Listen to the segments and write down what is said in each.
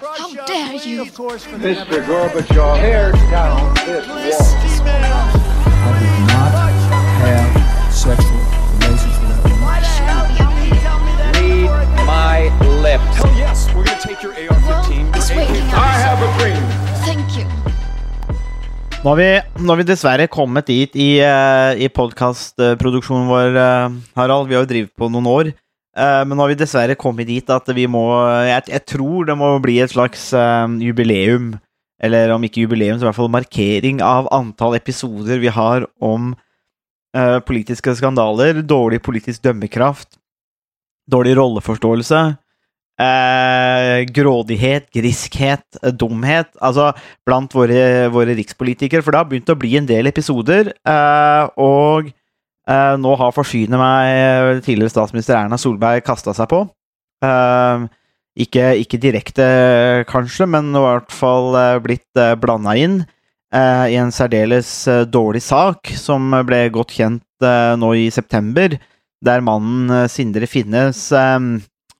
How dare you? Mr. Gorbachev, tear down this wall. I did not have sexual relations with that woman. Read my lips. Hell yes, we're gonna take your AR-15. It's your waiting AK-47. I have a dream. Thank you. Nå har, vi, nå har vi dessverre kommet dit i, uh, i podkastproduksjonen vår, eh, Harald. Vi har jo drevet på noen år. Eh, men nå har vi dessverre kommet dit at vi må Jeg, jeg tror det må bli et slags eh, jubileum. Eller om ikke jubileum, så i hvert fall markering av antall episoder vi har om eh, politiske skandaler, dårlig politisk dømmekraft, dårlig rolleforståelse, eh, grådighet, griskhet, dumhet. Altså blant våre, våre rikspolitikere. For det har begynt å bli en del episoder, eh, og eh, nå har forsynet meg tidligere statsminister Erna Solberg kasta seg på. Eh, ikke, ikke direkte, kanskje, men i hvert fall uh, blitt uh, blanda inn eh, i en særdeles eh, dårlig sak som ble godt kjent eh, nå i september, der mannen eh, Sindre Finnes eh,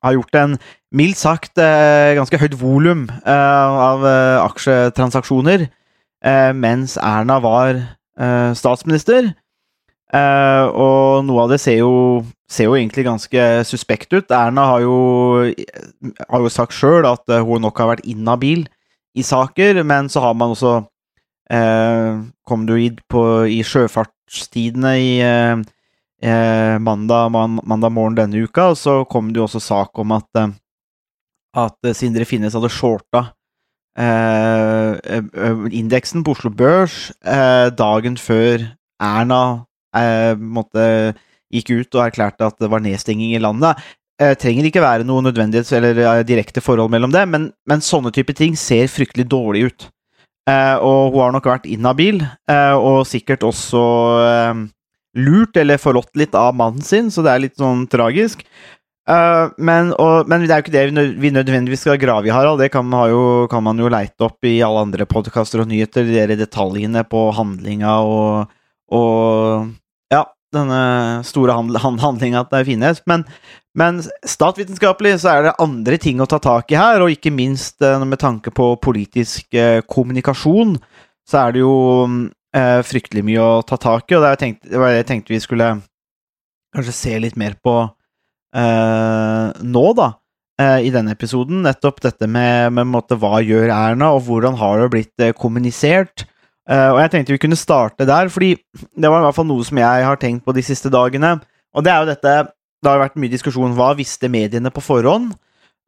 har gjort en mildt sagt eh, ganske høyt volum eh, av eh, aksjetransaksjoner eh, mens Erna var eh, statsminister. Eh, og noe av det ser jo, ser jo egentlig ganske suspekt ut. Erna har jo, har jo sagt sjøl at eh, hun nok har vært inhabil i saker, men så har man også uh, Kom du i, på, i sjøfartstidene i uh, mandag, man, mandag morgen denne uka, og så kom det jo også sak om at, at Sindre Finnes hadde shorta indeksen på Oslo Børs dagen før Erna måtte, gikk ut og erklærte at det var nedstenging i landet. Det trenger ikke være noe nødvendighets- eller eh, direkte forhold mellom det, men, men sånne type ting ser fryktelig dårlig ut. Eh, og hun har nok vært inhabil, eh, og sikkert også eh, lurt eller forrådt litt av mannen sin, så det er litt sånn tragisk. Eh, men, og, men det er jo ikke det vi nød- vi nødvendigvis skal grave i, Harald. Det kan jo, kan man jo leite opp i alle andre podkaster og nyheter, de detaljene på handlinga og, og denne store handl hand handlinga at det finnes. Men, men statsvitenskapelig så er det andre ting å ta tak i her, og ikke minst eh, med tanke på politisk eh, kommunikasjon, så er det jo eh, fryktelig mye å ta tak i, og det, var det jeg tenkte vi skulle kanskje se litt mer på eh, nå, da. eh, I denne episoden. Nettopp dette med, med måte, hva gjør Erna, og hvordan har det blitt kommunisert. Eh, og jeg tenkte vi kunne starte der, fordi det var i hvert fall noe som jeg har tenkt på de siste dagene. Og det er jo dette Det har vært mye diskusjon hva visste mediene på forhånd?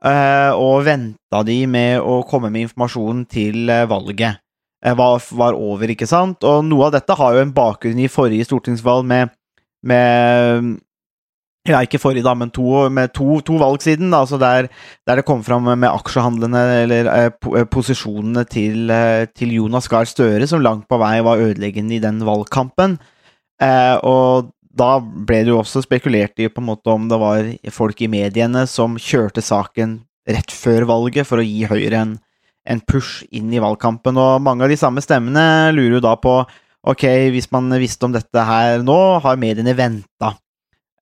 Eh, og venta de med å komme med informasjon til eh, valget? Hva var over, ikke sant? Og noe av dette har jo en bakgrunn i forrige stortingsvalg med, med ja, ikke forrige, da, men to, med to, to valg siden, da, altså der, der det kom fram med aksjehandlene eller eh, eh, posisjonene til, eh, til Jonas Gahr Støre, som langt på vei var ødeleggende i den valgkampen. Eh, og da ble det jo også spekulert i på en måte om det var folk i mediene som kjørte saken rett før valget for å gi Høyre en, en push inn i valgkampen. Og mange av de samme stemmene lurer jo da på ok, hvis man visste om dette her nå, har mediene venta?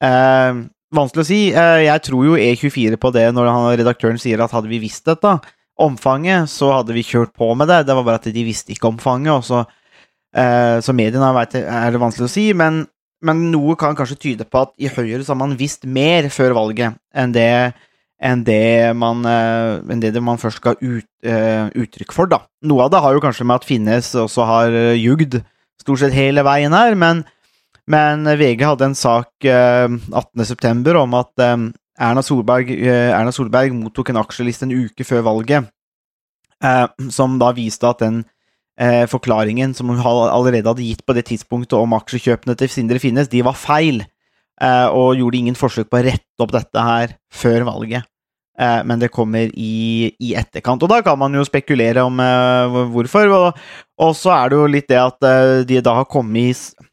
Eh, vanskelig å si. Eh, jeg tror jo E24 på det når han, redaktøren sier at hadde vi visst dette, omfanget, så hadde vi kjørt på med det. Det var bare at de visste ikke omfanget. Og så, eh, så mediene vet, er det vanskelig å si, men, men noe kan kanskje tyde på at i Høyre så har man visst mer før valget enn det, enn det, man, eh, enn det man først ga ut, eh, uttrykk for. da. Noe av det har jo kanskje med at Finnes også har eh, jugd stort sett hele veien her, men men VG hadde en sak eh, 18.9. om at eh, Erna, Solberg, eh, Erna Solberg mottok en aksjeliste en uke før valget, eh, som da viste at den eh, forklaringen som hun allerede hadde gitt på det tidspunktet om aksjekjøpene til Sindre Finnes, de var feil, eh, og gjorde ingen forsøk på å rette opp dette her før valget. Eh, men det kommer i, i etterkant. Og da kan man jo spekulere om eh, hvorfor. Og, og så er det jo litt det at eh, de da har kommet i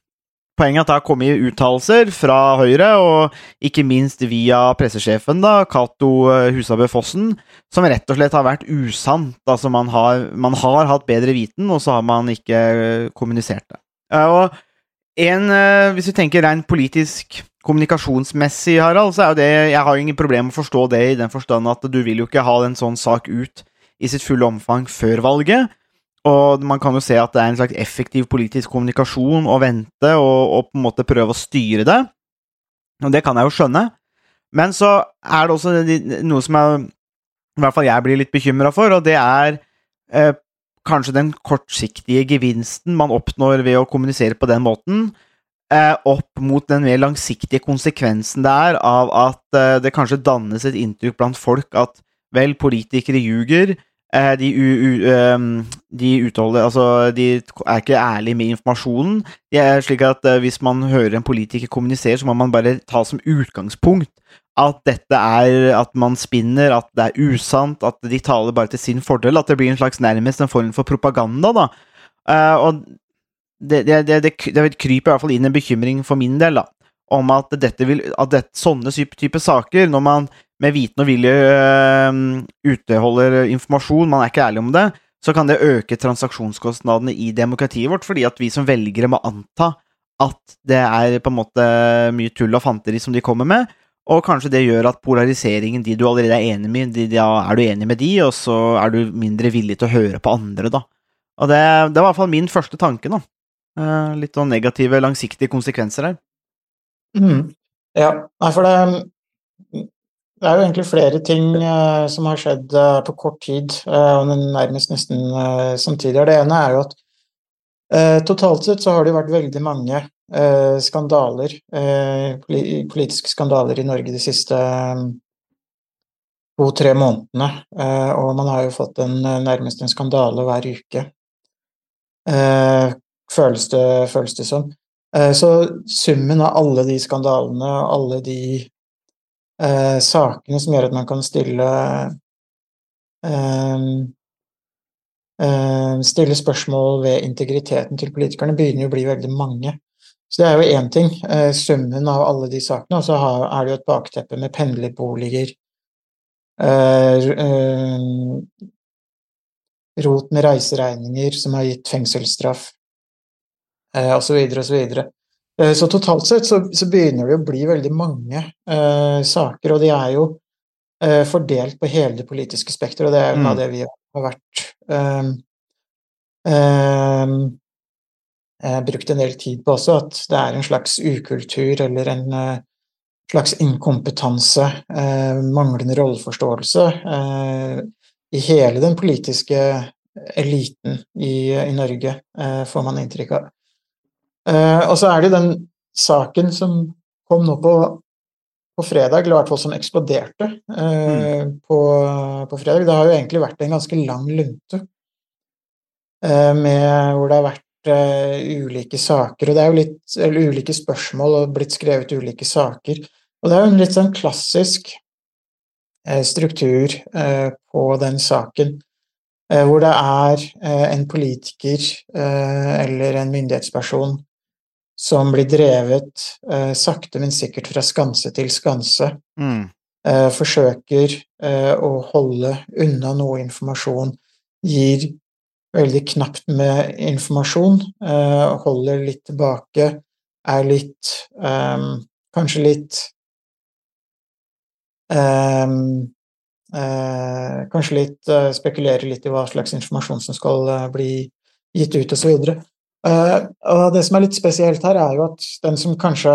Poenget er at det har kommet uttalelser fra Høyre, og ikke minst via pressesjefen, da, Cato eh, Husabø Fossen, som rett og slett har vært usant. Altså, man har, man har hatt bedre viten, og så har man ikke eh, kommunisert det. Eh, Og en, hvis vi tenker rent politisk kommunikasjonsmessig, Harald, så er jo det Jeg har jo ingen problem med å forstå det i den forstand at du vil jo ikke ha en sånn sak ut i sitt fulle omfang før valget. Og man kan jo se at det er en slags effektiv politisk kommunikasjon å vente og, og på en måte prøve å styre det. Og det kan jeg jo skjønne. Men så er det også noe som jeg, i hvert fall jeg blir litt bekymra for, og det er eh, kanskje den kortsiktige gevinsten man oppnår ved å kommunisere på den måten, eh, opp mot den mer langsiktige konsekvensen det er av at eh, det kanskje dannes et inntrykk blant folk at vel, politikere ljuger, de, u, u, um, de, utholder Altså, de er ikke ærlige med informasjonen. Det er slik at uh, Hvis man hører en politiker kommunisere, så må man bare ta som utgangspunkt at dette er At man spinner, at det er usant, at de taler bare til sin fordel. At det blir en slags nærmest en form for propaganda, da. Uh, og det, det, det, det, kryper i hvert fall inn en bekymring for min del, da. Om at, dette vil, at det, sånne type saker, når man med viten og vilje øh, uteholder informasjon, man er ikke ærlig om det, så kan det øke transaksjonskostnadene i demokratiet vårt, fordi at vi som velgere må anta at det er på en måte mye tull og fanteri som de kommer med, og kanskje det gjør at polariseringen, de du allerede er enig med, de, ja, er du enig med de, og så er du mindre villig til å høre på andre, da. Og det, det var i hvert fall min første tanke, da. Uh, litt sånn negative, langsiktige konsekvenser her. Mm. Ja, nei, for det det er jo egentlig flere ting uh, som har skjedd uh, på kort tid, uh, og nærmest nesten samtidig. Det ene er jo at totalt sett så har det vært veldig mange skandaler, politiske skandaler i Norge de siste to-tre månedene. og man har jo fått en, nærmest en skandale hver uke, føles det, føles det som. Så summen av alle de skandalene, og alle de eh, sakene som gjør at man kan stille eh, eh, Stille spørsmål ved integriteten til politikerne begynner å bli veldig mange. Så det er jo én ting, eh, summen av alle de sakene, og så er det jo et bakteppe med pendlerboliger. Eh, eh, rot med reiseregninger som har gitt fengselsstraff, osv., osv. Eh, så totalt sett så, så, begynner det å bli veldig mange eh, saker, og de er jo eh, fordelt på hele det politiske spekteret, og det er jo noe av mm. det vi har vært um, um, brukt en del tid på også, at det er en slags ukultur eller en uh, slags inkompetanse, manglende rolleforståelse i hele den politiske eliten i, i Norge, får man inntrykk av. Uh, og så er det den saken som kom nå på, på fredag, eller i hvert fall som eksploderte eh, mm. på, på, fredag. Det har jo egentlig vært en ganske lang lunte eh, med, hvor det har vært ulike saker, og det er jo litt eller ulike spørsmål og blitt skrevet ulike saker. Og det er jo en litt sånn klassisk struktur på den saken. Hvor det er en politiker eller en myndighetsperson som blir drevet eh, sakte, men sikkert fra skanse til skanse. Mm. Eh, forsøker eh, å holde unna noe informasjon, gir veldig knapt med informasjon, eh, holder litt tilbake, er litt ehm, Kanskje litt ehm, eh, Kanskje litt eh, Spekulerer litt i hva slags informasjon som skal bli gitt ut, osv. Uh, og det som er litt spesielt her, er jo at den som kanskje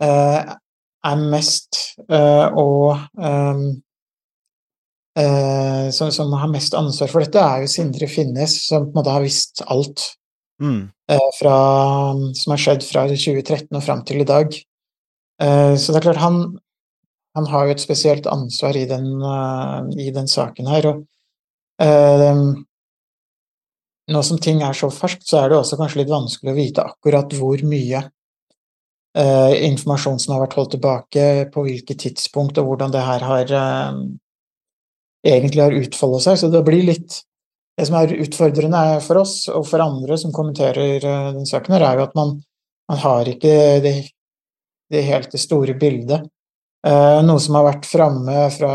uh, er mest uh, og um, som, som, har mest ansvar for dette, er jo Sindre Finnes, som på en måte har visst alt mm. fra, som har skjedd fra 2013 og fram til i dag. så det er klart, han, han har jo et spesielt ansvar i den, i den saken her. og nå som ting er så ferskt, så er det også kanskje litt vanskelig å vite akkurat hvor mye eh, informasjon som har vært holdt tilbake, på hvilket tidspunkt, og hvordan det her har eh, egentlig har utfoldet seg. Så det blir litt Det som er utfordrende for oss og for andre som kommenterer eh, den saken, her, er jo at man, man har ikke det, det, helt store bildet. Eh, noe som har vært framme fra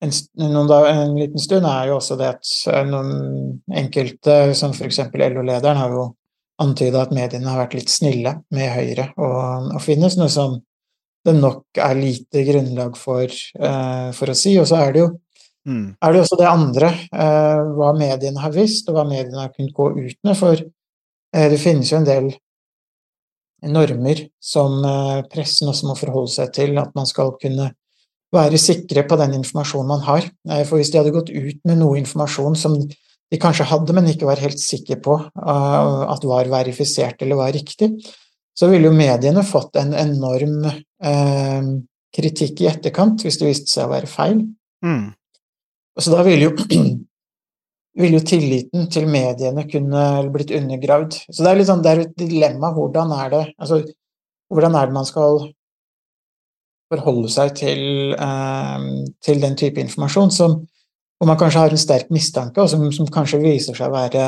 en, en, liten stund, er jo også det at eh, noen enkelte, som f.eks. LO-lederen, har jo antyda at mediene har vært litt snille med Høyre og, og Finnes, noe som det nok er lite grunnlag for, uh, for å si. Og så er det jo Mm. er det også det andre, uh, hva mediene har visst, og hva mediene har kunnet gå ut med. For uh, det finnes jo en del normer som pressen også må forholde seg til, at man skal kunne være sikre på den informasjonen man har. Eh, For hvis de hadde gått ut med noe informasjon som de kanskje hadde, men ikke var helt sikre på eh, at var verifisert eller var riktig, så ville jo mediene fått en enorm eh, kritikk i etterkant hvis det viste seg å være feil. Mm. Så da ville jo, ville jo tilliten til mediene kunne blitt undergravd. Så det er litt sånn, det er et dilemma. Hvordan er det altså, hvordan er det man skal forholde seg til, eh, til den type informasjon som, hvor man kanskje har en sterk mistanke, og som, som kanskje viser seg å være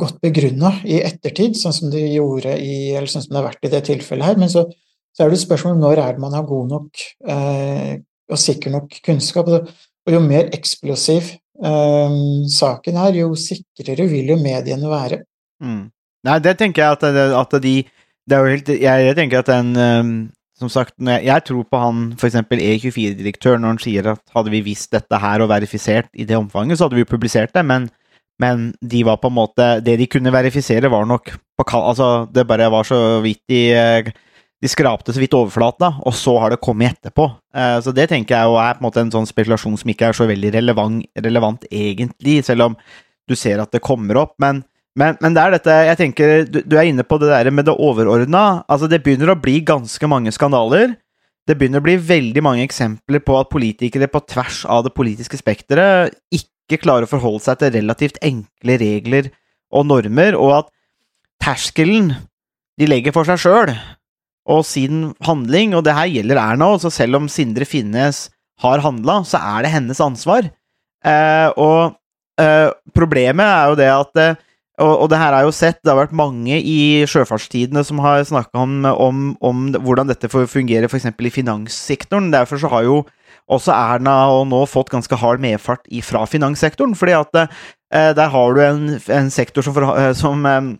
godt begrunna i ettertid, sånn som gjorde i, sånn som det har vært i det tilfellet her. Men så, så er det et spørsmål om når er det man har god nok eh, og sikker nok kunnskap. Og jo mer eksplosiv eh, saken er, jo sikrere vil jo mediene være. Mm. Nei, det tenker jeg at, at de det er jo helt, jeg, tenker at den um, Som sagt, jeg, jeg tror på han f.eks. E24-direktør når han sier at hadde vi visst dette her og verifisert i det omfanget, så hadde vi publisert det, men, men de var på en måte Det de kunne verifisere, var nok på. Altså, det bare var så vidt de De skrapte så vidt overflaten, og så har det kommet etterpå. Eh, så det tenker jeg er på en måte en sånn spekulasjon som ikke er så veldig relevant, relevant egentlig, selv om du ser at det kommer opp. men men, men, det er dette Jeg tenker du, du er inne på det der med det overordna. Altså, det begynner å bli ganske mange skandaler. Det begynner å bli veldig mange eksempler på at politikere på tvers av det politiske spekteret ikke klarer å forholde seg til relativt enkle regler og normer, og at terskelen de legger for seg sjøl og sin handling, og det her gjelder Erna så selv om Sindre Finnes har handla, så er det hennes ansvar. Eh, og eh, problemet er jo det at eh, og, og, det her er jo sett, det har vært mange i sjøfartstidene som har snakka om, om, om, hvordan dette fungerer f.eks. i finanssektoren. Derfor så har jo også Erna og nå fått ganske hard medfart fra finanssektoren. fordi at eh, der har du en, en sektor som, for, som eh,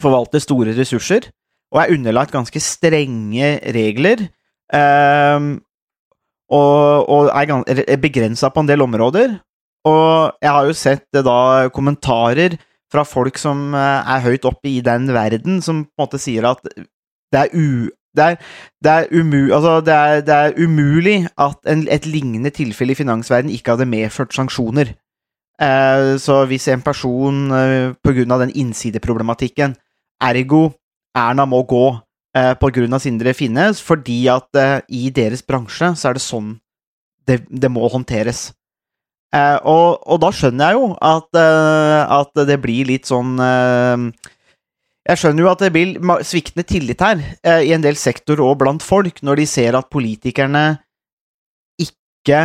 forvalter store ressurser, og er underlagt ganske strenge regler. Eh, og, og er begrensa på en del områder. Og jeg har jo sett da kommentarer fra folk som er høyt oppe i den verden, som på en måte sier at det er, u, det er, det er, umu, altså det er, det er umulig at en, et lignende tilfelle i finansverdenen ikke hadde medført sanksjoner. Eh, så hvis en person eh, pga. den innsideproblematikken Ergo Erna må gå eh, pga. Sindre Finnes, fordi at eh, i deres bransje så er det sånn det, det må håndteres. Eh, og, og, da skjønner jeg jo at, eh, at det blir litt sånn eh, Jeg skjønner jo at det blir sviktende tillit her uh, i en del sektor og blant folk, når de ser at politikerne ikke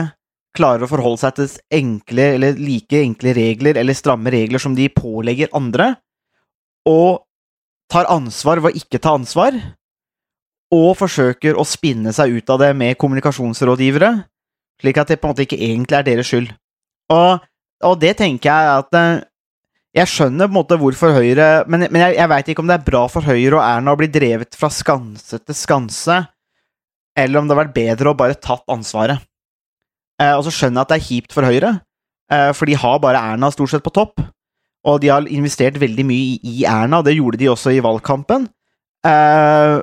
klarer å forholde seg til enkle eller like enkle regler eller stramme regler som de pålegger andre, og tar ansvar ved å ikke ta ansvar, og forsøker å spinne seg ut av det med kommunikasjonsrådgivere, slik at det på en måte ikke egentlig er deres skyld. Og, og det tenker jeg at eh, Jeg skjønner på en måte hvorfor Høyre Men, men jeg, jeg veit ikke om det er bra for Høyre og Erna å bli drevet fra skanse til skanse, eller om det har vært bedre å bare tatt ansvaret. Eh, og så skjønner jeg at det er kjipt for Høyre, eh, for de har bare Erna stort sett på topp. Og de har investert veldig mye i, i Erna, det gjorde de også i valgkampen. Eh,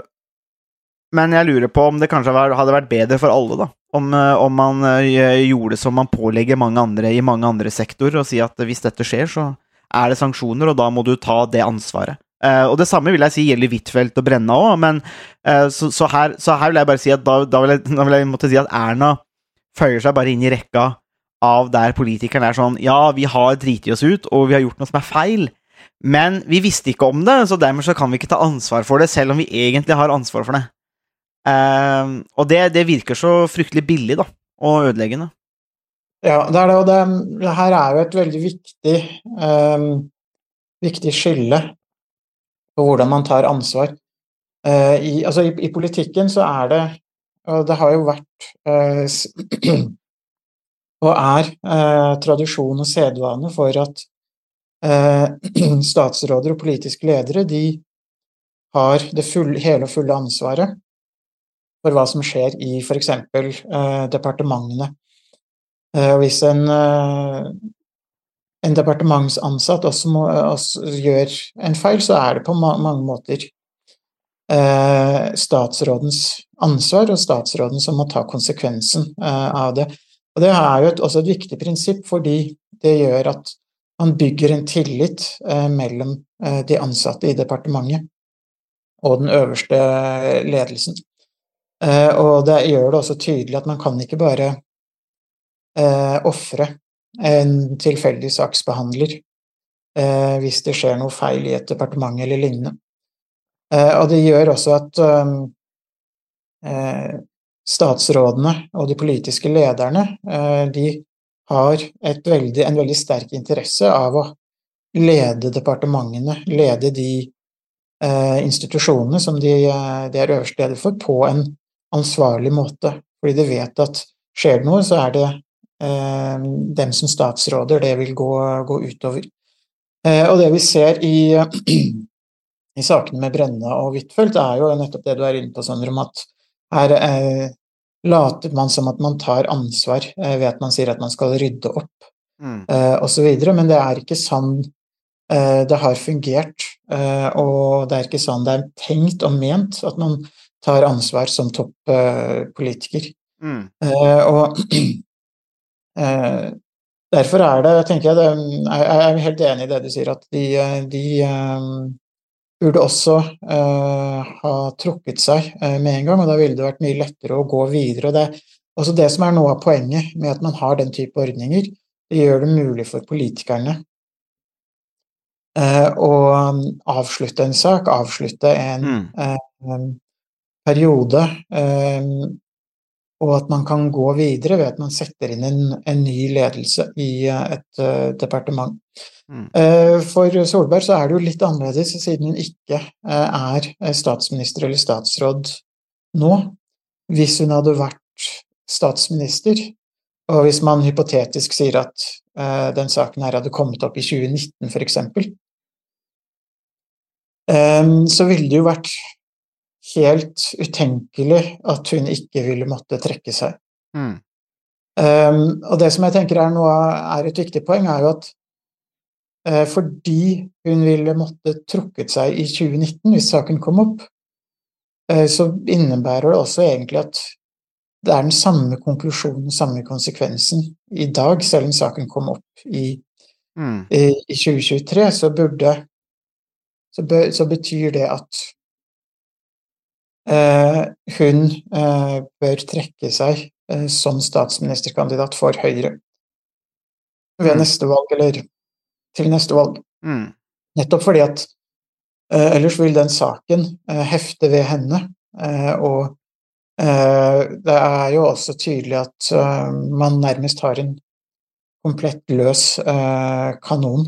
men jeg lurer på om det kanskje hadde vært bedre for alle, da. Om, eh, om man uh, gjorde som man pålegger mange andre i mange andre sektorer, og si at hvis dette skjer, så er det sanksjoner, og da må du ta det ansvaret. Uh, og det samme vil jeg si gjelder Huitfeldt og Brenna òg, men uh, så, så, her, så, her, vil jeg bare si at da, da, vil, jeg, da vil jeg måtte si at Erna føyer seg bare inn i rekka av der politikerne er sånn Ja, vi har driti oss ut, og vi har gjort noe som er feil, men vi visste ikke om det, så dermed så kan vi ikke ta ansvar for det, selv om vi egentlig har ansvar for det. Uh, og det, det, virker så fryktelig billig, da, og ødeleggende. Ja, det er det, og det, det her er jo et veldig viktig, um, viktig skille på hvordan man tar ansvar. Uh, i, altså, i, i, politikken så er det Og det har jo vært uh, og er eh, tradisjon og sedvane for at statsråder og politiske ledere de har det full, hele og fulle ansvaret for hva som skjer i f.eks. Eh, departementene. Eh, hvis en, eh, en departementsansatt også, må, også, gjør en feil, så er det på ma mange måter statsrådens ansvar, og statsråden som må ta konsekvensen av det. Og Det er jo et, også et viktig prinsipp, fordi det gjør at man bygger en tillit mellom de ansatte i departementet og den øverste ledelsen. Eh, og det gjør det også tydelig at man kan ikke bare eh, ofre en tilfeldig saksbehandler eh, hvis det skjer noe feil i et departement eller lignende. Eh, og det gjør også at eh, eh, statsrådene og de politiske lederne de har veldig, en veldig sterk interesse av å lede departementene, lede de institusjonene som de, de er øverste leder for, på en ansvarlig måte. Fordi de vet at skjer det noe, så er det eh, dem som statsråder det vil gå, gå utover. Eh, og det vi ser i, i sakene med Brenna og Huitfeldt, er jo nettopp det du er inne på, Sondre, om at her eh, later man som at man tar ansvar eh, ved at man sier at man skal rydde opp, mm. eh, osv. Men det er ikke sånn eh, det har fungert, og det er ikke sånn det er tenkt og ment at man tar ansvar som toppolitiker. Mm. Uh, og uh, derfor er det, tenker jeg, det, jeg er helt enig i det du sier, at de, de um, burde også ha trukket seg med en gang, og da ville det vært mye lettere å gå videre. og det også det som er noe av poenget med at man har den type ordninger, det gjør det mulig for politikerne å avslutte en sak, avslutte en mm periode, ehm, og at man kan gå videre ved at man setter inn en, en ny ledelse i eh, et uh, departement. Mm. Uh, for Solberg så er det jo litt annerledes, siden hun ikke uh, er statsminister eller statsråd nå. Hvis hun hadde vært statsminister, og hvis man hypotetisk sier at den saken her hadde kommet opp i 2019 f.eks., um, så ville det jo vært helt utenkelig at hun ikke ville måtte trekke seg. Mm. Um, og det som jeg tenker er, noe, er et viktig poeng, er jo at uh, fordi hun ville måtte trukket seg i 2019 hvis saken kom opp, uh, så innebærer det også egentlig at det er den samme konklusjonen, samme konsekvensen i dag, selv om saken kom opp i, mm. i, i 2023, så burde så, be, så betyr det at hun eh, bør trekke seg eh, som statsministerkandidat for Høyre ved mm. neste valg, eller til neste valg. Mm. Nettopp fordi at ellers vil den saken hefte ved henne, og det er jo også tydelig at man nærmest har en komplett løs kanon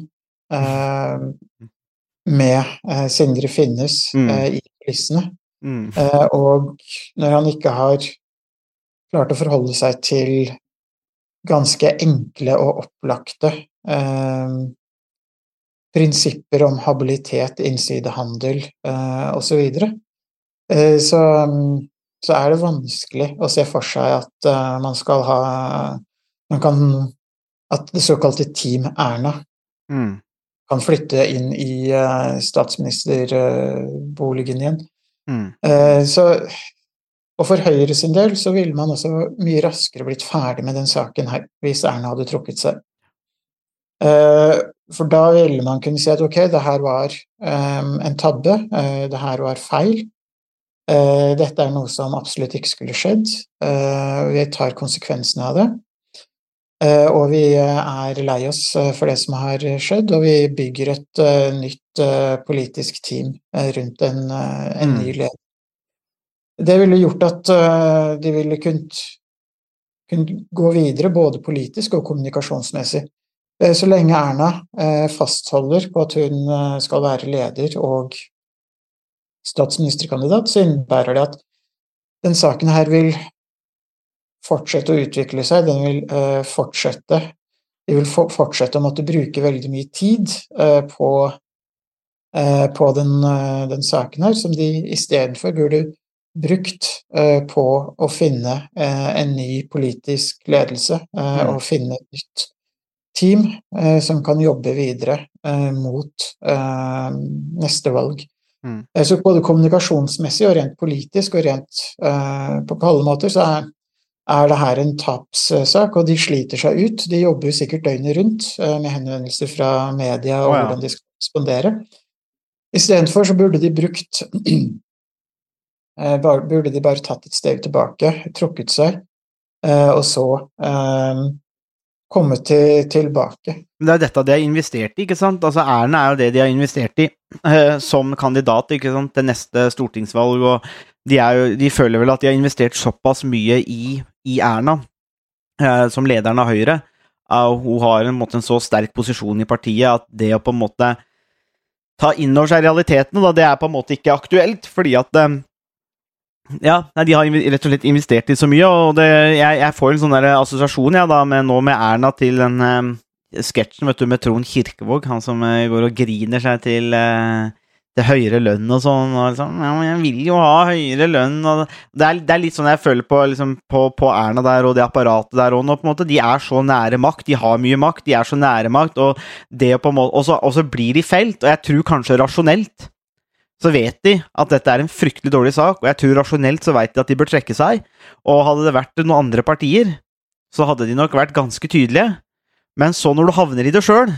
med Sindre Finnes mm. i kulissene. Mm. Eh, og når han ikke har klart å forholde seg til ganske enkle og opplagte eh, prinsipper om habilitet, innsidehandel eh, osv., så, eh, så, så er det vanskelig å se for seg at eh, man skal ha man kan, At det såkalte Team Erna mm. kan flytte inn i uh, statsministerboligen igjen. Mm. Eh, så, og for Høyre sin del så ville man også mye raskere blitt ferdig med den saken her, hvis Erna hadde trukket seg. Eh, for da ville man kunne si at ok, det her var um, en tabbe, det her var feil. Dette er noe som absolutt ikke skulle skjedd. Vi tar konsekvensene av det. Og vi er lei oss for det som har skjedd, og vi bygger et nytt Eh, politisk team eh, rundt en, eh, en ny mm. leder. Det ville gjort at de ville kunnet, kunnet gå videre både politisk og kommunikasjonsmessig. Så lenge Erna fastholder på at hun skal være leder og statsministerkandidat, så innebærer det at den saken her vil fortsette å utvikle seg. Den vil fortsette De vil fortsette å måtte bruke veldig mye tid på Eh, på den, eh, den, saken her, som de istedenfor burde brukt eh, på å finne eh, en ny politisk ledelse eh, Mm. og finne et nytt team eh, som kan jobbe videre eh, mot eh, neste valg. Mm. Eh, Så både kommunikasjonsmessig og rent politisk og rent eh, på, på alle måter så er, er det her en tapssak, og de sliter seg ut. De jobber jo sikkert døgnet rundt eh, med henvendelser fra media og oh, ja. hvordan de skal respondere. Istedenfor så burde de brukt eh, Burde de bare tatt et steg tilbake, trukket seg, eh, og så kommet til, tilbake. Men det er dette de har investert i, ikke sant? Altså Erna er jo det de har investert i eh, som kandidat ikke sant? til neste stortingsvalg, og de, er jo, de føler vel at de har investert såpass mye i, i Erna eh, som lederen av Høyre. hun har en, måte, en så sterk posisjon i partiet at det å på en måte ta inn over seg realitetene, da, det er på en måte ikke aktuelt, fordi at eh, ja, de har rett og slett investert i så mye, og det, jeg, jeg får en sånn der assosiasjon ja, da, med, nå med Erna til den eh, sketsjen med Trond Kirkevåg, han som eh, går og griner seg til, eh, til høyere lønn og sånn. Og liksom, ja, men jeg vil jo ha høyere lønn. Og det, er, det er litt sånn jeg føler på, liksom, på, på Erna der og det apparatet der òg nå. på en måte, De er så nære makt, de har mye makt, de er så nære makt, og, og, så, og så blir de felt. Og jeg tror kanskje rasjonelt så vet de at dette er en fryktelig dårlig sak, og jeg tror rasjonelt så vet de at de bør trekke seg. Og hadde det vært noen andre partier, så hadde de nok vært ganske tydelige. Men så når du havner i det sjøl,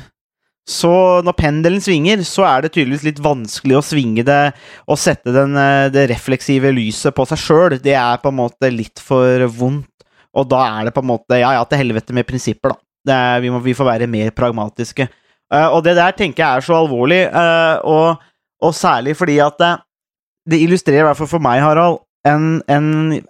så når pendelen svinger, så er det tydeligvis litt vanskelig å svinge det og sette den, eh, det refleksive lyset på seg sjøl. Det er på en måte litt for vondt, og da er det på en måte Ja, ja, til helvete med prinsipper, da. Er, vi, må, vi får være mer pragmatiske. Uh, og det der tenker jeg er så alvorlig, uh, og, og særlig fordi at det, det illustrerer i hvert fall for meg, Harald, en, en,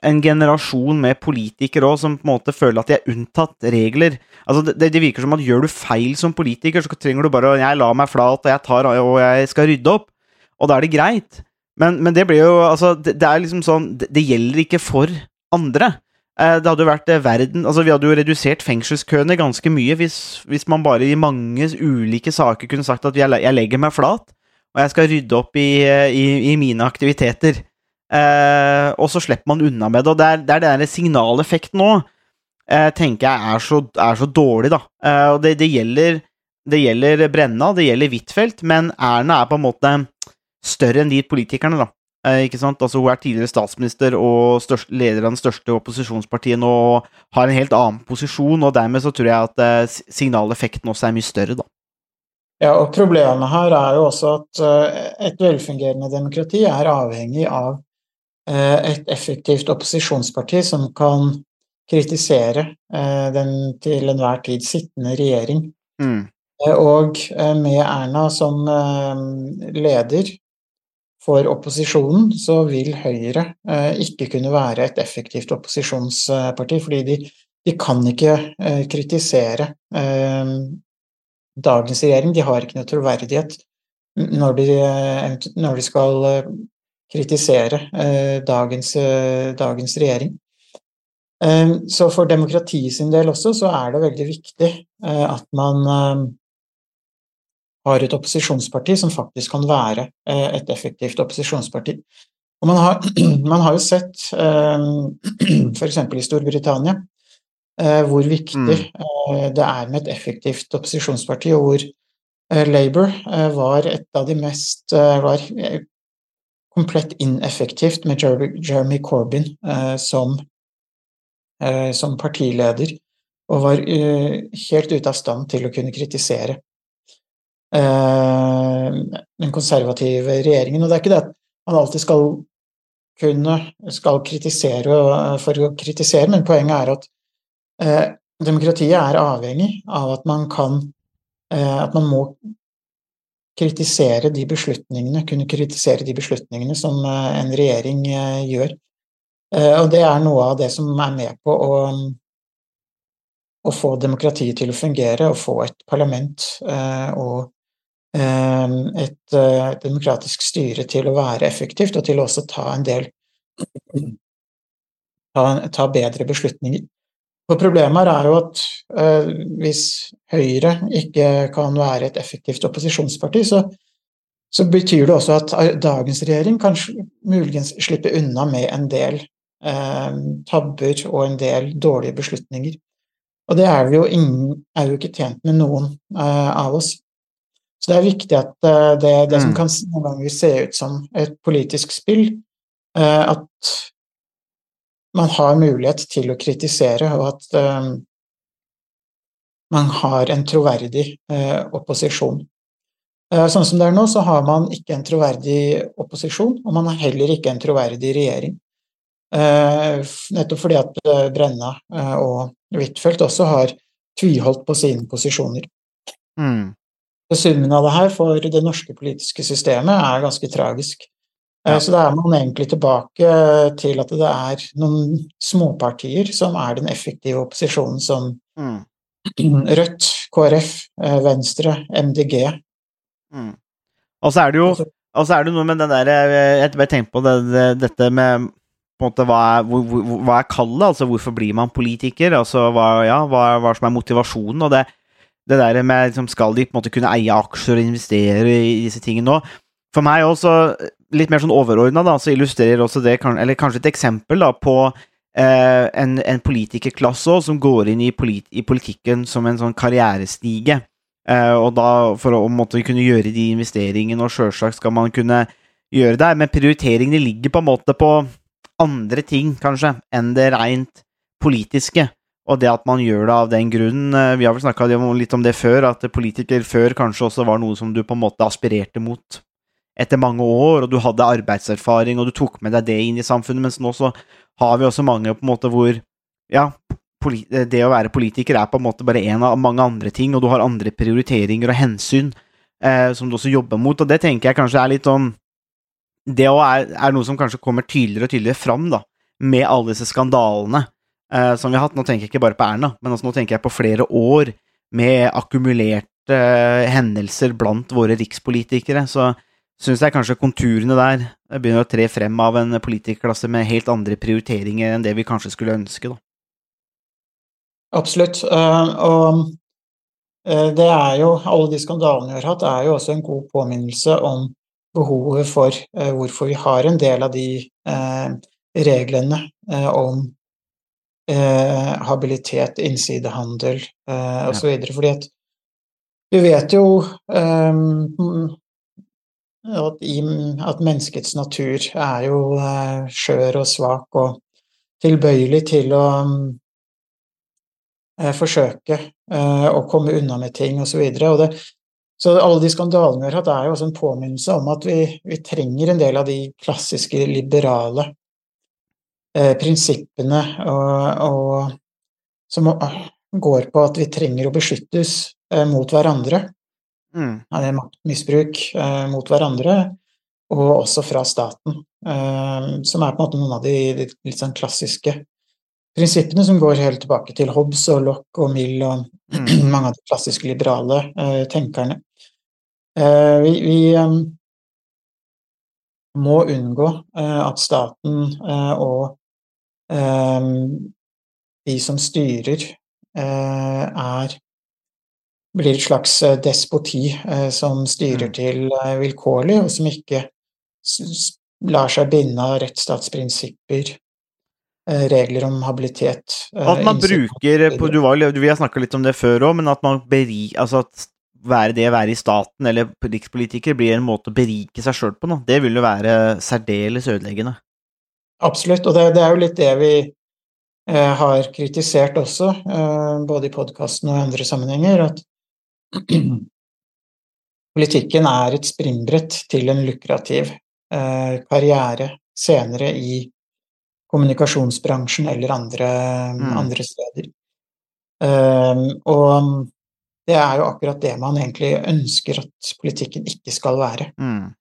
en generasjon med politikere òg som på en måte føler at de er unntatt regler. Altså det, det virker som at gjør du feil som politiker, så trenger du bare å Jeg lar meg flat, og jeg tar og jeg skal rydde opp. Og da er det greit. Men, men det blir jo Altså, det, det er liksom sånn det, det gjelder ikke for andre. Eh, Det hadde jo vært eh, verden Altså, vi hadde jo redusert fengselskøene ganske mye hvis, hvis man bare i mange ulike saker kunne sagt at jeg, jeg legger meg flat, og jeg skal rydde opp i, eh, i, i mine aktiviteter. Eh, og så slipper man unna med det. Og det er, det er den signaleffekten nå, eh, tenker jeg er så, er så dårlig, da. Eh, og det, det, gjelder, det gjelder Brenna, det gjelder Huitfeldt, men Erna er på en måte større enn de politikerne, da. Eh, ikke sant? Altså, hun er tidligere statsminister og størst, leder av den største opposisjonspartiet nå og har en helt annen posisjon, og dermed så tror jeg at eh, signaleffekten også er mye større, da. Ja, og Problemet her er jo også at eh, et velfungerende demokrati er avhengig av et effektivt opposisjonsparti som kan kritisere eh, den til enhver tid sittende regjering. Mm. Eh, Og eh, med Erna som eh, leder for opposisjonen, så vil Høyre eh, ikke kunne være et effektivt opposisjonsparti, fordi de, de kan ikke eh, kritisere eh, dagens regjering. De har ikke noe troverdighet når de, eh, når de skal eh, kritisere eh, dagens, eh, dagens regjering. Eh, Så for demokratiet sin del også, så er det veldig viktig eh, at man har et opposisjonsparti som faktisk kan være et effektivt opposisjonsparti. Og man har, man har jo sett, f.eks. i Storbritannia, eh, hvor viktig eh, det er med et effektivt opposisjonsparti, og hvor Labour var et av de mest var komplett ineffektivt med Jeremy, Corbyn eh, som, eh, som partileder, og var eh, helt ute av stand til å kunne kritisere eh, den konservative regjeringen. Og det er ikke det at man alltid skal kunne skal kritisere eh, for å kritisere, men poenget er at eh, demokratiet er avhengig av at man kan At man må kritisere de beslutningene, kunne kritisere de beslutningene som eh, en regjering eh, gjør. Eh, og det er noe av det som er med på å, å få demokratiet til å fungere, og få et parlament og et demokratisk styre til å være effektivt, og til å også ta en del ta, ta bedre beslutninger. For problemet her er jo at eh, hvis Høyre ikke kan være et effektivt opposisjonsparti, så, så betyr det også at dagens regjering kan muligens slippe unna med en del eh, tabber og en del dårlige beslutninger. Og det er, jo, ingen, er jo ikke tjent med noen eh, av oss. Så det er viktig at eh, det, det som Mm. kan noen ganger se ut som et politisk spill, eh, at man har mulighet til å kritisere, og at eh, man har en troverdig eh, opposisjon. Eh, Sånn som det er nå, så har man ikke en troverdig opposisjon, og man har heller ikke en troverdig regjering. Eh, Nettopp fordi at eh, Brenna eh, og Huitfeldt også har tviholdt på sine posisjoner. Mm. Summen av det her for det norske politiske systemet er ganske tragisk. Eh, Ja. Så da er man egentlig tilbake til at det er noen småpartier som er den effektive opposisjonen, som Mm. Rødt, KrF, eh, Venstre, MDG. Mm. Og så er det jo Altså- Og så er det noe med den der eh, Jeg bare tenker på det, det, dette med måte, hva er, hva er kallet? Altså, hvorfor blir man politiker? Altså, hva, ja, hva, hva som er motivasjonen? Og det, det der med liksom, Skal de på en måte kunne eie aksjer og investere i disse tingene nå? For meg også, litt mer sånn overordna, så illustrerer også det Eller kanskje et eksempel da, på eh, en, en politikerklasse også, som går inn i, polit, i politikken som en sånn karrierestige. Eh, og da for å måtte kunne gjøre de investeringene, og sjølsagt skal man kunne gjøre det, men prioriteringene ligger på en måte på andre ting, kanskje, enn det rent politiske. Og det at man gjør det av den grunn eh, Vi har vel snakka litt om det før, at politiker før kanskje også var noe som du på en måte aspirerte mot etter mange år, og du hadde arbeidserfaring, og du tok med deg det inn i samfunnet, mens nå så har vi også mange på en måte hvor ja, det å være politiker er på en måte bare en av mange andre ting, og du har andre prioriteringer og hensyn eh, som du også jobber mot, og det tenker jeg kanskje er litt sånn Det òg er, er noe som kanskje kommer tydeligere og tydeligere fram, da, med alle disse skandalene eh, som vi har hatt. Nå tenker jeg ikke bare på Erna, men også nå tenker jeg på flere år med akkumulerte eh, hendelser blant våre rikspolitikere. Så syns jeg kanskje konturene der begynner å tre frem av en politikerklasse med helt andre prioriteringer enn det vi kanskje skulle ønske, da. Absolutt. eh, Og eh, det er jo, alle de skandalene vi har hatt, er jo også en god påminnelse om behovet for eh, hvorfor vi har en del av de reglene om habilitet, innsidehandel eh, osv. Fordi at vi vet jo at, i, at menneskets natur er jo eh, skjør og svak og tilbøyelig til å eh, forsøke eh, å komme unna med ting osv. Så, så alle de skandalene vi har hatt, er jo også en påminnelse om at vi, vi trenger en del av de klassiske liberale eh, prinsippene og, og, som går på at vi trenger å beskyttes eh, mot hverandre. Mm. eh, Maktmisbruk eh, mot hverandre, og også fra staten. Eh, som er på en måte noen av de, de litt sånn klassiske prinsippene som går helt tilbake til Hobbes og Locke og Mill og Mm. mange av de klassiske liberale eh, tenkerne. Eh, vi vi eh, må unngå eh, at staten eh, og de som styrer, eh, er blir et slags eh, despoti eh, som styrer Mm. til eh, vilkårlig, og som ikke lar seg binde av rettsstatsprinsipper, regler om habilitet At man bruker på, du var, Vi har snakka litt om det før òg, men at man beri, altså at være det å være i staten eller rikspolitiker blir en måte å berike seg sjøl på, nå. det vil jo være særdeles ødeleggende. Absolutt, og det, det er jo litt det vi har kritisert også, både i podkasten og i andre sammenhenger, at politikken er et springbrett til en lukrativ eh, karriere senere i kommunikasjonsbransjen eller andre, Mm. andre steder. Um, og det er jo akkurat det man egentlig ønsker at politikken ikke skal være. Mm.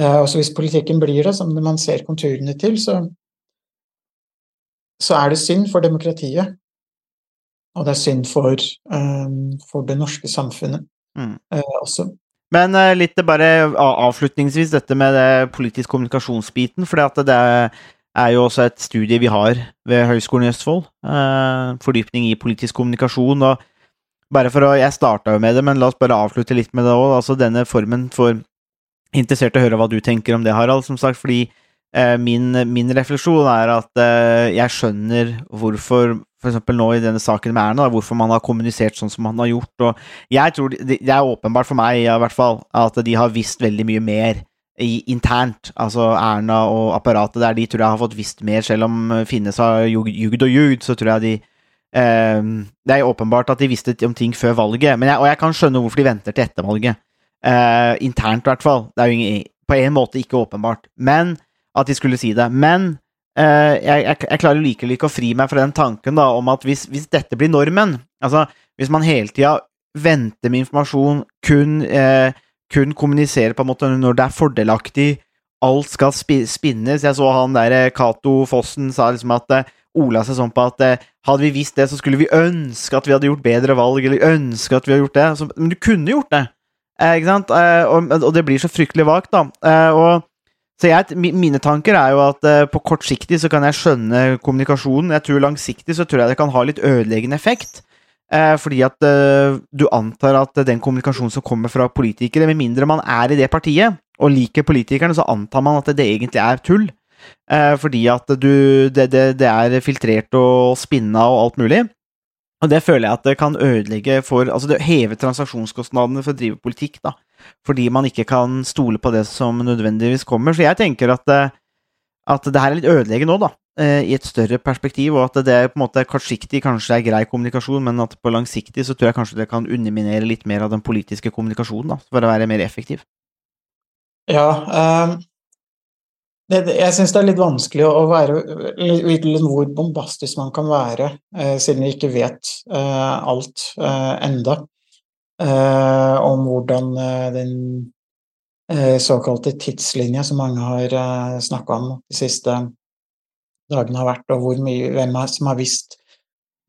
Uh, og så hvis politikken blir det, som man ser konturene til, så, så er det synd for demokratiet. Og det er synd for, eh, for det norske samfunnet Mm. eh, også. Men eh, litt bare avslutningsvis dette med det politisk kommunikasjonsbiten, for det er jo også et studie vi har ved Høgskolen i Østfold. fordypning i politisk kommunikasjon. og bare for å, Jeg starta jo med det, men la oss bare avslutte litt med det òg. Altså denne formen for interessert i å høre hva du tenker om det, Harald, som sagt, fordi min, min refleksjon er at jeg skjønner hvorfor f.eks. nå i denne saken med Erna, hvorfor man har kommunisert sånn som man har gjort. og Jeg tror det, er åpenbart for meg i hvert fall, at de har visst veldig mye mer i, internt. Altså Erna og apparatet der, de tror jeg har fått visst mer, selv om Finnes har jugd og jugd, så tror jeg de eh, Det er åpenbart at de visste om ting før valget, jeg, og jeg kan skjønne hvorfor de venter til etter valget. Eh, internt, i hvert fall. Det er jo ingen, på en måte ikke åpenbart. Men at de skulle si det. Men eh, jeg, jeg, jeg, klarer likevel ikke å fri meg fra den tanken da, om at hvis, hvis dette blir normen Altså, hvis man hele tida venter med informasjon, kun, eh, kun kommuniserer på en måte når det er fordelaktig, alt skal spi spinnes Jeg så han der eh, Cato Fossen sa liksom at eh, ola seg sånn på at eh, hadde vi visst det, så skulle vi ønske at vi hadde gjort bedre valg, eller ønske at vi hadde gjort det. Så, men du kunne gjort det. Eh, ikke sant? Eh, og, og, det blir så fryktelig vagt, da. Eh, og, så jeg, mine tanker er jo at på kort siktig så kan jeg skjønne kommunikasjonen. Jeg tror langsiktig så tror jeg det kan ha litt ødeleggende effekt. fordi at du antar at den kommunikasjonen som kommer fra politikere, med mindre man er i det partiet og liker politikerne, så antar man at det egentlig er tull. fordi at du, det, det, det er filtrert og spinna og alt mulig. Og det føler jeg at det kan ødelegge for Altså, det hever transaksjonskostnadene for å drive politikk, da. Fordi man ikke kan stole på det som nødvendigvis kommer. Så jeg tenker at, eh, at det her er litt ødeleggende nå, da. Eh, I et større perspektiv, og at det på en måte kortsiktig kanskje er grei kommunikasjon, men at på langsiktig så tror jeg kanskje det kan underminere litt mer av den politiske kommunikasjonen, da, for å være mer effektiv. Ja, um, jeg syns det er litt vanskelig å være vite hvor bombastisk man kan være, eh, siden vi ikke vet alt enda om hvordan eh, den eh, såkalte tidslinja som mange har eh, snakka om de siste dagene har vært, og mye, hvem som har visst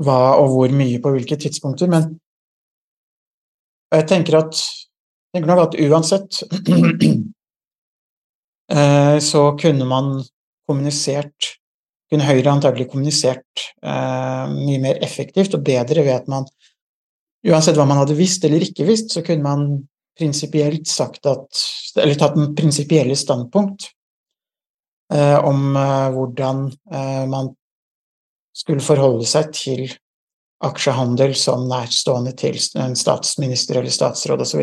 hva og hvor mye på hvilke tidspunkter. Men jeg tenker at jeg tenker nok at uansett Eh, så kunne man kommunisert kunne Høyre antagelig kommunisert eh, mye mer effektivt og bedre ved at man Uansett hva man hadde visst eller ikke visst, så kunne man prinsipielt sagt at Eller tatt en prinsipielle standpunkt eh, om eh, hvordan eh, man skulle forholde seg til aksjehandel som nærstående til en statsminister eller statsråd osv.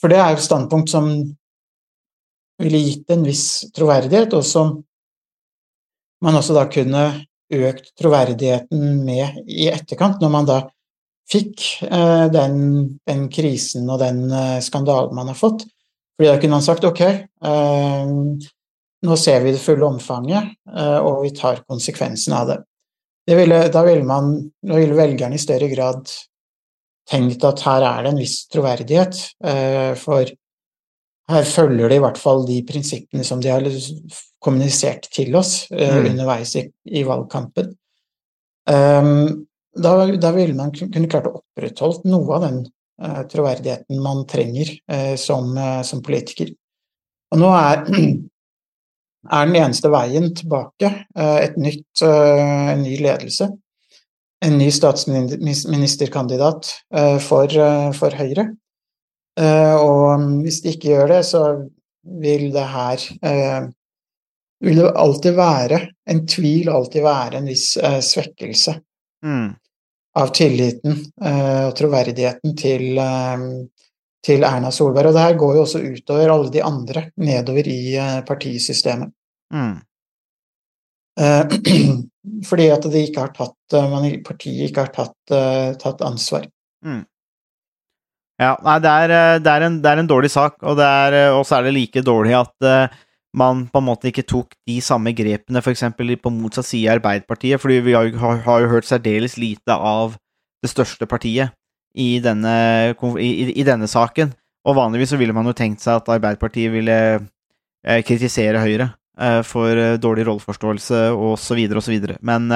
For det er jo et standpunkt som ville gitt en viss troverdighet, og som man også da kunne økt troverdigheten med i etterkant, når man da fikk eh, den, den, krisen og den eh, skandalen man har fått. Fordi da kunne han sagt ok, eh, nå ser vi det fulle omfanget, eh, og vi tar konsekvensen av det. det ville, da ville, man, da ville velgerne i større grad tenkt at her er det en viss troverdighet, eh, for her følger de i hvert fall de prinsippene som de har kommunisert til oss mm. underveis i, i valgkampen. Um, da, da, ville man kunne klart å opprettholdt noe av den eh, troverdigheten man trenger eh, som, som, politiker. Og nå er, er den eneste veien tilbake et nytt, en ny ledelse. En ny statsministerkandidat for, for Høyre. Eh, og hvis de ikke gjør det, så vil det her eh, vil det alltid være en tvil, alltid være en viss eh, svekkelse mm. Av tilliten og troverdigheten til, til Erna Solberg. Og det her går jo også utover alle de andre nedover i partisystemet. Mm. Fordi at de ikke har tatt, man partiet ikke har tatt, tatt ansvar. Mm. Ja, nei, det er, eh, det er, en, det er en, dårlig sak, og eh, så er det like dårlig at man på en måte ikke tok de samme grepene f.eks. på motsatt side av Arbeiderpartiet, fordi vi har, har, har, jo hørt særdeles lite av det største partiet i denne, i, i denne, saken. Og vanligvis så ville man jo tenkt seg at Arbeiderpartiet ville eh, kritisere Høyre eh, for dårlig rolleforståelse osv. osv. Men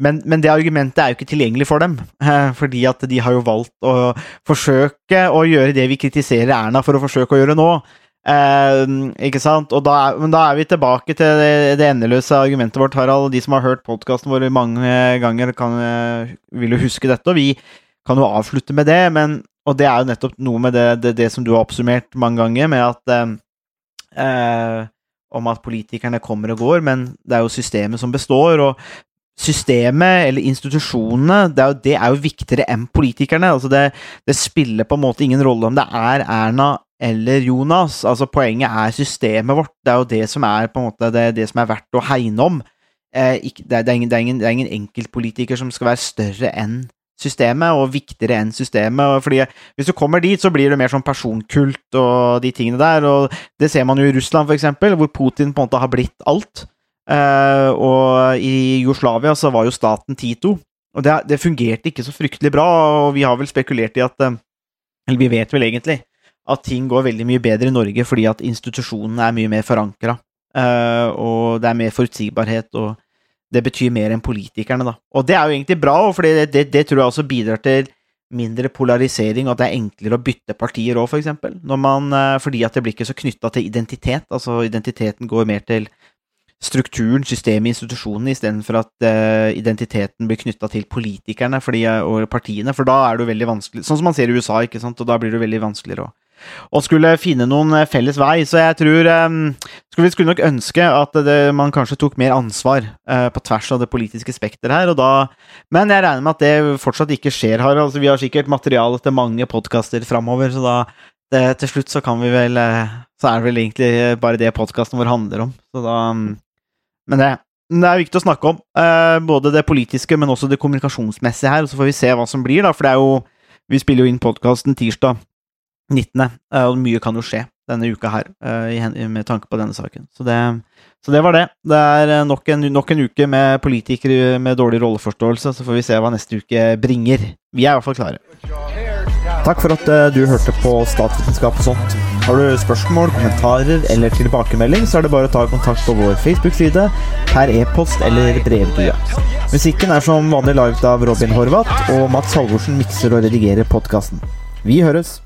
men, men, det argumentet er jo ikke tilgjengelig for dem, eh, fordi at de har jo valgt å forsøke å gjøre det vi kritiserer Erna for å forsøke å gjøre nå. Eh, ikke sant? Da er, men da er vi tilbake til det, det endeløse argumentet vårt, Harald. De som har hørt podkasten vår mange ganger, kan, eh, vil jo huske dette. Og vi kan jo avslutte med det, men og det er jo nettopp noe med det, det, det som du har oppsummert mange ganger, med at eh, Om at politikerne kommer og går, men det er jo systemet som består. og Systemet, eller institusjonene, det er jo, det er jo viktigere enn politikerne. altså det, det spiller på en måte ingen rolle om det er Erna eller Jonas. altså Poenget er systemet vårt. Det er jo det som er på en måte det, det som er verdt å hegne om. Eh, ikke, det, er, ingen, det, er ingen, det er ingen enkeltpolitiker som skal være større enn systemet, og viktigere enn systemet. fordi Hvis du kommer dit, så blir det mer sånn personkult og de tingene der. og Det ser man jo i Russland, for eksempel, hvor Putin på en måte har blitt alt. Eh, og i Jugoslavia så var jo staten Tito, og det, det, fungerte ikke så fryktelig bra. Og vi har vel spekulert i at uh, Eller vi vet vel egentlig at ting går veldig mye bedre i Norge fordi at institusjonene er mye mer forankra. Eh, og det er mer forutsigbarhet, og det betyr mer enn politikerne, da. Og det er jo egentlig bra, for det, det, det, tror jeg også bidrar til mindre polarisering, og at det er enklere å bytte partier òg, for eksempel. Man, fordi at det blir ikke så knytta til identitet. Altså identiteten går mer til strukturen, systemet, institusjonene, istedenfor at uh, identiteten blir knytta til politikerne fordi, og partiene, for da er det jo veldig vanskelig Sånn som man ser i USA, ikke sant, og da blir det veldig vanskeligere å og skulle finne noen eh, felles vei. Så jeg tror um, Vi skulle nok ønske at det, man kanskje tok mer ansvar uh, på tvers av det politiske spekteret her, og da Men jeg regner med at det fortsatt ikke skjer, Harald. Altså, vi har sikkert materiale til mange podkaster framover, så da det, til slutt så kan vi vel Så er det vel egentlig bare det podkasten vår handler om. Så da men det, det, er viktig å snakke om. Eh, både det politiske, men også det kommunikasjonsmessige her. og Så får vi se hva som blir, da. For det er jo Vi spiller jo inn podkasten tirsdag 19., eh, og mye kan jo skje denne uka her eh, med tanke på denne saken. Så det, så det var det. Det er eh, nok en, nok en, uke med politikere med dårlig rolleforståelse. Så får vi se hva neste uke bringer. Vi er i hvert fall klare. Takk for at du hørte på Statsvitenskap og sånt. Har du spørsmål, kommentarer eller tilbakemelding, så er det bare å ta kontakt på vår Facebook-side, per e-post eller brevdue. Musikken er som vanlig laget av Robin Horvath, og Mats Halvorsen mikser og redigerer podkasten. Vi høres!